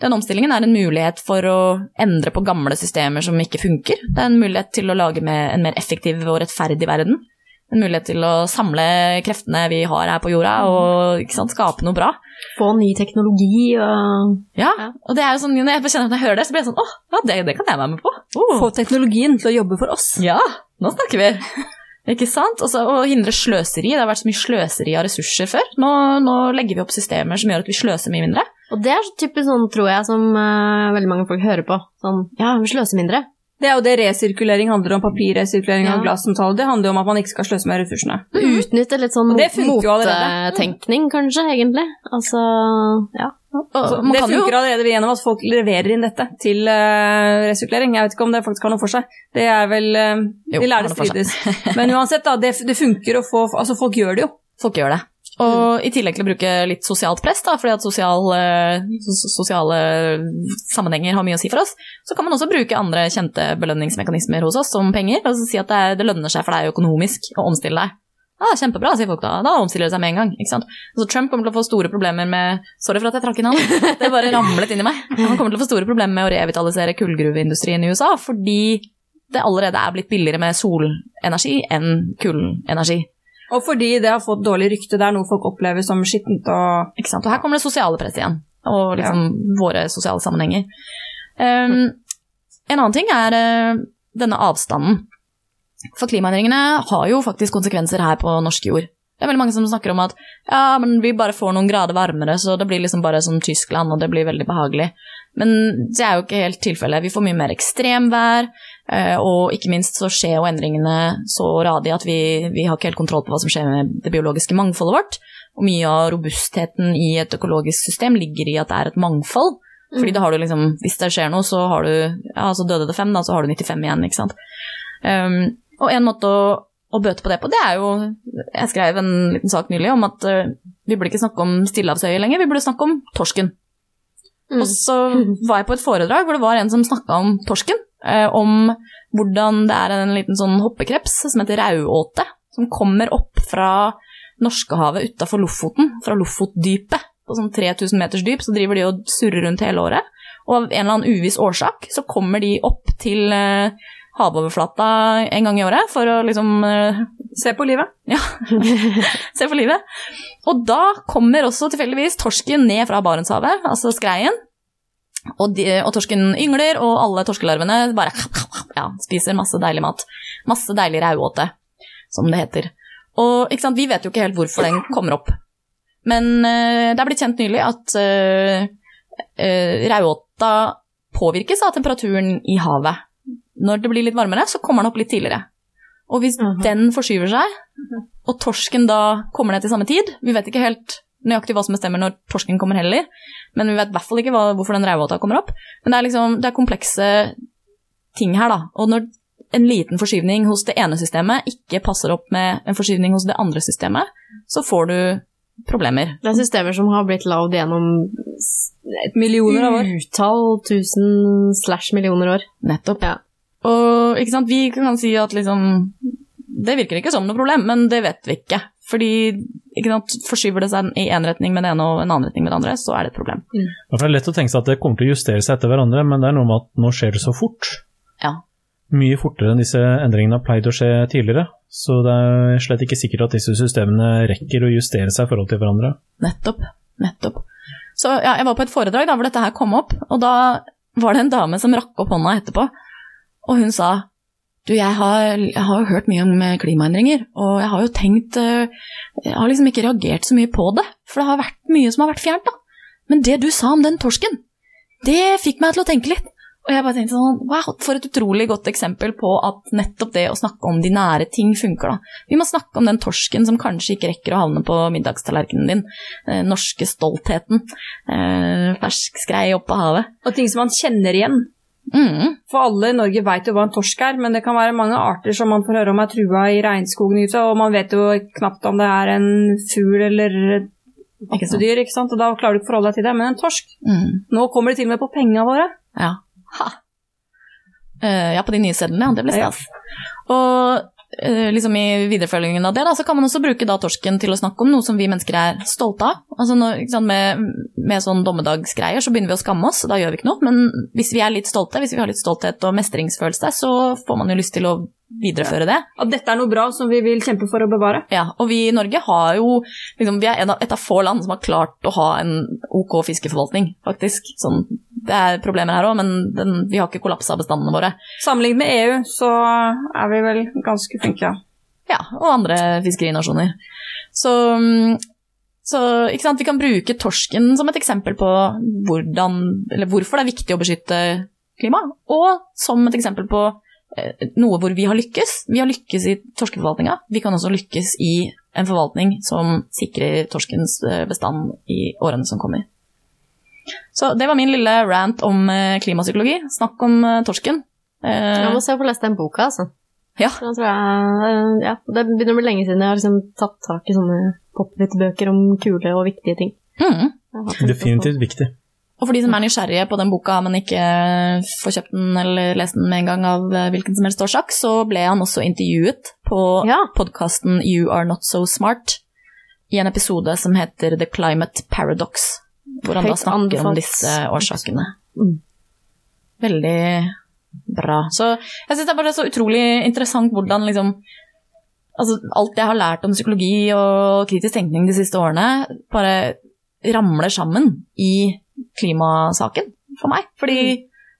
den omstillingen er en mulighet for å endre på gamle systemer som ikke funker. Det er en mulighet til å lage en mer effektiv og rettferdig verden. En mulighet til å samle kreftene vi har her på jorda og ikke sant, skape noe bra. Få ny teknologi og Ja, Ja. og det er jo sånn, når jeg kjenner at jeg hører det, så blir jeg sånn åh, ja, det, det kan jeg være med på. Oh. Få teknologien til å jobbe for oss. Ja, nå snakker vi. Ikke sant? Og så hindre sløseri. Det har vært så mye sløseri av ressurser før. Nå, nå legger vi opp systemer som gjør at vi sløser mye mindre. Og det er så typisk sånn, tror jeg, som uh, veldig mange folk hører på. Sånn, ja, vi sløser mindre. Det er jo det resirkulering handler om. Papirresirkulering Ja. og glassomtale. Det handler jo om at man ikke skal sløse med ressursene. Utnytte litt sånn jo mottenkning, kanskje, egentlig. Altså, ja. Altså, det funker jo, allerede gjennom at folk leverer inn dette til uh, resirkulering. Jeg vet ikke om det faktisk har noe for seg. Det er vel uh, Jo, De seg. strides. Men uansett, da. Det, det funker å få Altså, folk gjør det jo. folk gjør det. Og i tillegg til å bruke litt sosialt press, da, fordi at sosial, eh, sosiale sammenhenger har mye å si for oss, så kan man også bruke andre kjente belønningsmekanismer hos oss, som penger. Altså si at det, det lønner seg for deg økonomisk å omstille deg. Ja, kjempebra, sier folk da. Da omstiller det seg med en gang. ikke sant? Altså, Trump kommer til å få store problemer med Sorry for at jeg trakk inn han. Det bare ramlet inn i meg. Han kommer til å få store problemer med å revitalisere kullgruveindustrien i USA, fordi det allerede er blitt billigere med solenergi enn kullenergi. Og fordi det har fått dårlig rykte, det er noe folk opplever som skittent og Ikke sant? Og her kommer det sosiale presset igjen, og liksom våre sosiale sammenhenger. Um, en annen ting er uh, denne avstanden. For klimaendringene har jo faktisk konsekvenser her på norsk jord. Det er veldig mange som snakker om at ja, men vi bare får noen grader varmere, så det blir liksom bare som Tyskland, og det blir veldig behagelig. Men det er jo ikke helt tilfellet. Vi får mye mer ekstremvær, eh, og ikke minst så skjer jo endringene så radig at vi, vi har ikke helt kontroll på hva som skjer med det biologiske mangfoldet vårt. Og mye av robustheten i et økologisk system ligger i at det er et mangfold. Fordi da har du liksom, hvis det skjer noe, så har du Ja, så døde det fem, da, så har du 95 igjen, ikke sant. Um, og en måte å, å bøte på det på, det er jo Jeg skrev en liten sak nylig om at uh, vi burde ikke snakke om stillehavsøyer lenger, vi burde snakke om torsken. Mm. Og så var jeg på et foredrag hvor det var en som snakka om torsken. eh, om hvordan det er en liten sånn hoppekreps som heter rauåte, som kommer opp fra Norskehavet utafor Lofoten, fra Lofotdypet. På sånn 3000 meters dyp så driver de og surrer rundt hele året. Og av en eller annen uviss årsak så kommer de opp til eh, havoverflata en gang i året for å liksom eh, Se på livet. se på livet. Og da kommer også tilfeldigvis torsken ned fra Barentshavet, altså skreien. Og, de, og torsken yngler, og alle torskelarvene bare ja, spiser masse deilig mat. Masse deilig rauåte, som det heter. Og sant, vi vet jo ikke helt hvorfor den kommer opp. Men uh, det er blitt kjent nylig at uh, rauåta påvirkes av temperaturen i havet. Når det blir litt varmere, så kommer den opp litt tidligere. Og hvis Mhm. den forskyver seg, og torsken da kommer ned til samme tid Vi vet ikke helt nøyaktig hva som bestemmer når torsken kommer heller, men vi vet i hvert fall ikke hva, hvorfor den rævåta kommer opp. Men det er liksom, det er komplekse ting her, da. Og når en liten forskyvning hos det ene systemet ikke passer opp med en forskyvning hos det andre systemet, så får du problemer. Det er systemer som har blitt lagd gjennom et Millioner av år. utall tusen slash millioner år. Nettopp. Ja. Og ikke sant, vi kan si at liksom Det virker ikke som noe problem, men det vet vi ikke. Fordi ikke sant, forskyver det seg i én retning med det ene og en annen retning med det andre, så er det et problem. Det er lett å tenke seg at det kommer til å justere seg etter hverandre, men det er noe med at nå skjer det så fort. Ja. Mye fortere enn disse endringene har pleid å skje tidligere. Så det er slett ikke sikkert at disse systemene rekker å justere seg i forhold til hverandre. Nettopp. Nettopp. Så ja, jeg var på et foredrag da hvor dette her kom opp, og da var det en dame som rakk opp hånda etterpå, og hun sa du, jeg har, jeg har jo hørt mye om klimaendringer, og jeg har jo tenkt eh, Jeg har liksom ikke reagert så mye på det, for det har vært mye som har vært fjernt, da. Men det du sa om den torsken, det fikk meg til å tenke litt. Og jeg bare tenkte sånn, wow, for et utrolig godt eksempel på at nettopp det å snakke om de nære ting funker, da. Vi må snakke om den torsken som kanskje ikke rekker å havne på middagstallerkenen din. Den norske stoltheten. Eh, fersk skrei opp av havet. Og ting som man kjenner igjen. Mm, For alle i Norge vet jo hva en torsk er, men det kan være mange arter som man får høre om er trua i regnskogen ute, og man vet jo knapt om det er en fugl eller pattedyr, ikke sant? og da klarer du ikke å forholde deg til det. Men en torsk, mm, nå kommer det til og med på penga våre. ja. Ha. Eh, ja, på de nye sedlene, ja. Det blir stas. Og eh, liksom i viderefølgingen av det, da, så kan man også bruke da torsken til å snakke om noe som vi mennesker er stolte av. Altså når, sant, med, med sånn dommedagsgreier så begynner vi å skamme oss, da gjør vi ikke noe. Men hvis vi er litt stolte, hvis vi har litt stolthet og mestringsfølelse, så får man jo lyst til å videreføre det. At dette er noe bra som vi vil kjempe for å bevare. Ja, og vi i Norge har jo liksom, Vi er en av, et av få land som har klart å ha en ok fiskeforvaltning, faktisk. Sånn, det er problemer her òg, men den, vi har ikke kollapsa bestandene våre. Sammenlignet med EU så er vi vel ganske flinke, ja. Ja, og andre fiskerinasjoner. Så, så vi kan bruke torsken som et eksempel på hvordan, eller hvorfor det er viktig å beskytte klimaet, og som et eksempel på eh, noe hvor vi har lykkes. Vi har lykkes i torskeforvaltninga. Vi kan også lykkes i en forvaltning som sikrer torskens eh, bestand i årene som kommer. Så det var min lille rant om eh, klimapsykologi. Snakk om eh, torsken. Eh, Jeg må se å få lest den boka, altså. Ja. Jeg, ja, det begynner å bli lenge siden jeg har liksom tatt tak i sånne pop-it-bøker om kule og viktige ting. Mm. Definitivt viktig. Og for de som er nysgjerrige på den boka, men ikke får kjøpt den eller lest den med en gang av hvilken som helst årsak, så ble han også intervjuet på Ja. podkasten You Are Not So Smart i en episode som heter The Climate Paradox, hvor han da snakker om disse årsakene. Mm. Veldig bra. Så jeg syns det er bare så utrolig interessant hvordan liksom Altså, alt jeg har lært om psykologi og kritisk tenkning de siste årene, bare ramler sammen i klimasaken for meg. Fordi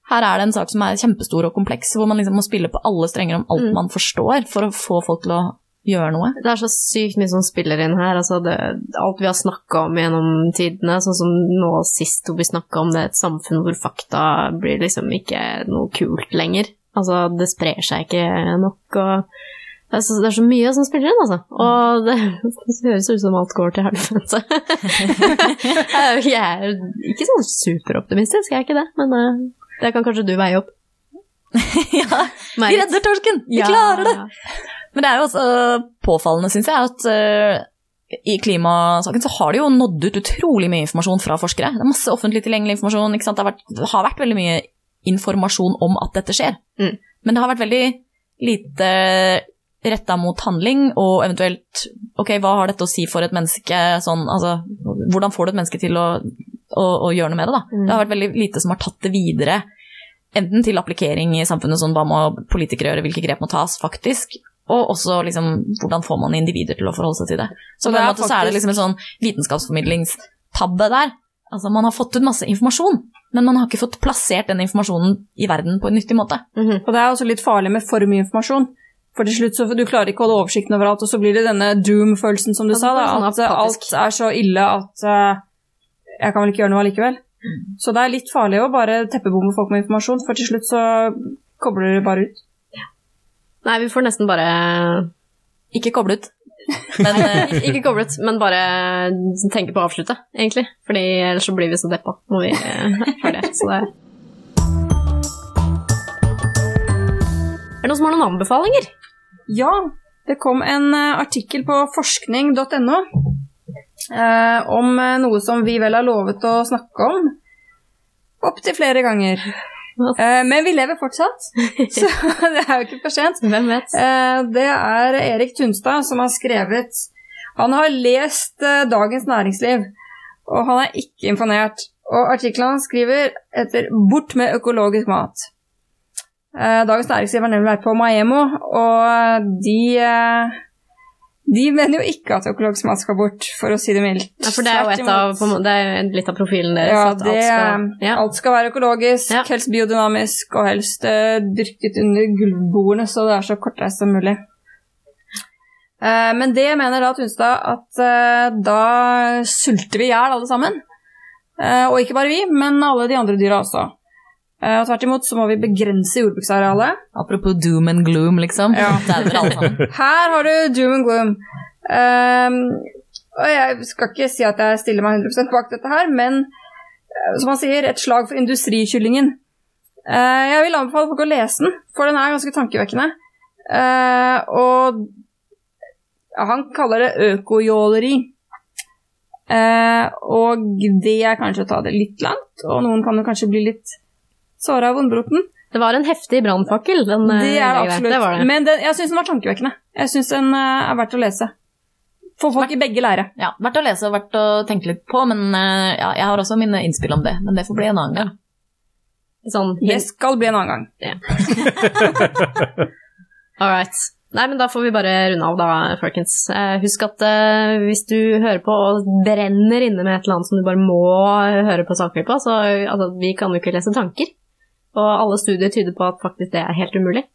her er det en sak som er kjempestor og kompleks, hvor man liksom må spille på alle strenger om alt Mm. man forstår, for å få folk til å gjøre noe. Det er så sykt mye som spiller inn her. Altså det, alt vi har snakka om gjennom tidene, sånn som nå sist hvor vi snakka om det et samfunn hvor fakta blir liksom ikke noe kult lenger. Altså, det sprer seg ikke nok, og det er, så, det er så mye som spiller inn, altså. Og det, det høres ut som alt går til helvete. jeg er ikke sånn superoptimistisk, jeg er ikke det, men eh, det kan kanskje du veie opp. ja, vi redder torsken! Vi Ja, klarer det! ja. Men det er jo også påfallende, syns jeg, at eh, i klimasaken så har det jo nådd ut utrolig mye informasjon fra forskere. Det er masse offentlig tilgjengelig informasjon. Det, har vært, det har vært veldig mye informasjon om at dette skjer. Mm. Men det har vært veldig lite retta mot handling, og eventuelt ok, hva har dette å si for et menneske? Sånn, altså, hvordan får du et menneske til å, å, å gjøre noe med det? Da? Mm. Det har vært veldig lite som har tatt det videre. Enten til applikering i samfunnet, sånn hva må politikere gjøre, hvilke grep må tas, faktisk. Og også liksom, hvordan får man individer til å forholde seg til det. Så på det en måte så er det liksom en sånn vitenskapsformidlingstabbe der. Altså Man har fått ut masse informasjon, men man har ikke fått plassert den informasjonen i verden på en nyttig måte. Mhm. Og det er også litt farlig med for mye informasjon. For til slutt så du klarer ikke å holde oversikten over alt, og så blir det denne doom-følelsen som du Ja, sa, da, sånn at eh, alt er så ille at uh, jeg kan vel ikke gjøre noe allikevel. Så det er litt farlig å bare teppebomme folk med informasjon, for til slutt så kobler det bare ut. Nei, vi får nesten bare Ikke koble ut. Men ikke Ikke koblet, men bare tenke på å avslutte, egentlig. Fordi ellers så blir vi så deppa når vi har er ferdige. Så det Er det noen som har noen anbefalinger? Ja, det kom en eh, artikkel på forskning.no eh, om eh, noe som vi vel har lovet å snakke om opptil flere ganger. Eh, men vi lever fortsatt, så det er jo ikke for sent. Hvem vet? Uh, det er Erik Tunstad som har skrevet Han har lest uh, Dagens Næringsliv, og han er ikke imponert. Og artikkelen han skriver heter 'Bort med økologisk mat'. Dagens Næringsliv har nemlig vært på Maemo, og de de mener jo ikke at økologisk mat skal bort, for å si det mildt. Ja, for det er jo et av, på det er litt av profilen deres. ja, at det, alt skal, ja. alt skal være økologisk, Ja. helst biodynamisk og helst uh, dyrket under gulvbordene, så det er så kortreist som mulig. Uh, men det mener da Tunstad at uh, da sulter vi i hjel alle sammen. Og ikke bare vi, men alle de andre dyra også. Eh, og tvert imot så må vi begrense jordbruksarealet. apropos doom and gloom, liksom. Ja. Her har du doom and gloom. Um, og jeg skal ikke si at jeg stiller meg 100 bak dette her, men eh, som han sier, et slag for industrikyllingen. Uh, jeg vil anbefale folk å lese den, for den er ganske tankevekkende. Uh, og ja, han kaller det økojåleri. Uh, og det er kanskje å ta det litt langt, og noen kan jo kanskje bli litt såra av vondbroten. Det var en heftig brannfakkel. eh, Det er det greia absolutt. Det det. Men den, jeg syns den var tankevekkende. Jeg syns den eh, er verdt å lese. For folk i begge leirer. Ja, Verdt å lese og verdt å tenke litt på, men eh, ja, jeg har også mine innspill om det. Men det får bli en annen gang. Sånn, Det skal bli en annen gang. All right. Nei, men da får vi bare runde av, da, folkens. Eh, husk at eh, hvis du hører på og brenner inne med et eller annet som du bare må høre på saker på, så altså, vi kan jo ikke lese tanker. Og alle studier tyder på at faktisk det er helt umulig.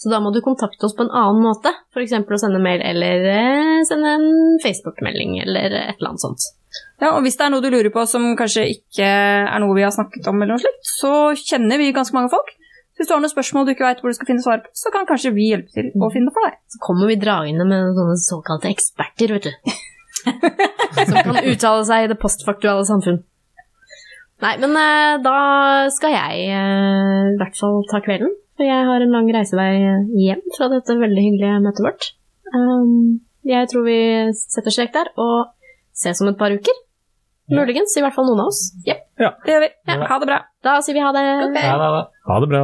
Så da må du kontakte oss på en annen måte, f.eks. å sende mail eller eh, sende en Facebook-melding eller et eller annet sånt. Ja, og Hvis det er noe du lurer på som kanskje ikke er noe vi har snakket om, eller noe slikt, så kjenner vi ganske mange folk. Så Hvis du har noen spørsmål du ikke vet hvor du skal finne svar på, så kan kanskje vi hjelpe til å finne det for deg. Så kommer vi dragende med sånne såkalte eksperter, vet du. Som kan uttale seg i det postfaktuelle samfunn. Nei, men eh, da skal jeg eh, i hvert fall ta kvelden. For jeg har en lang reisevei hjem fra dette veldig hyggelige møtet vårt. Um, Jeg tror vi setter strek der, og ses om et par uker. Muligens, i hvert fall noen av oss. Ja, Det gjør vi. Ha det bra. Da sier vi ha det. Ja, da. Ha det bra.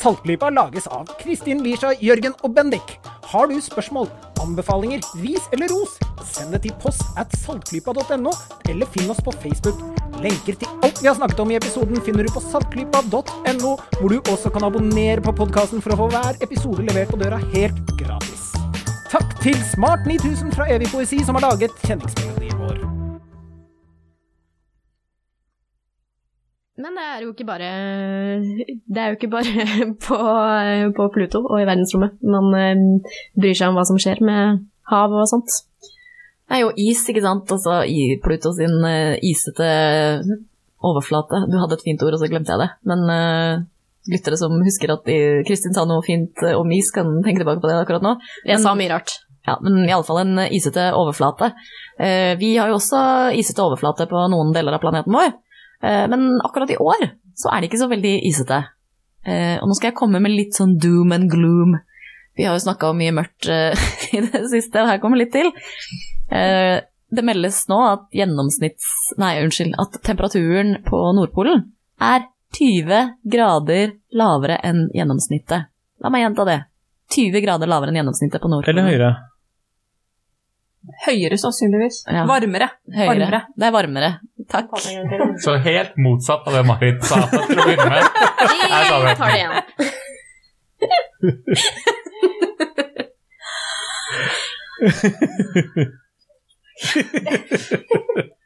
Saltklypa lages av Kristin Lisha, Jørgen og Bendik. Har du spørsmål, anbefalinger, ris eller ros, send det til post at saltklypa.no, eller finn oss på Facebook. Lenker til alt vi har snakket om i episoden finner du på saltklypa.no, hvor du også kan abonnere på podkasten for å få hver episode levert på døra helt gratis. Takk til Smart 9000 fra Evig poesi som har laget kjenningsmelodien Men det er jo ikke bare Det er jo ikke bare på, på Pluto og i verdensrommet man eh, bryr seg om hva som skjer med hav og sånt. Det er jo is, ikke sant. Altså i Pluto sin eh, isete overflate. Du hadde et fint ord, og så glemte jeg det. Men uh, lyttere som husker at Kristin sa noe fint eh, om is, kan tenke tilbake på det akkurat nå. Jeg sa mye rart. Ja, men iallfall en isete overflate. Uh, vi har jo også isete overflate på noen deler av planeten vår, eh, men akkurat i år så er det ikke så veldig isete. Eh, og nå skal jeg komme med litt sånn doom and gloom. Vi har jo snakka om mye mørkt eh, i det siste, og her kommer litt til. Eh, det meldes nå at gjennomsnitts... Nei, unnskyld. At temperaturen på Nordpolen er 20 grader lavere enn gjennomsnittet. La meg gjenta det. 20 grader lavere enn gjennomsnittet på Nordpolen. Eller høyere. Høyere sannsynligvis. Ja. Varmere. Høyere. Varmere. Det er varmere. Takk. Så helt motsatt av det Marit sa til å begynne med. Her sa Vi vi. tar det igjen.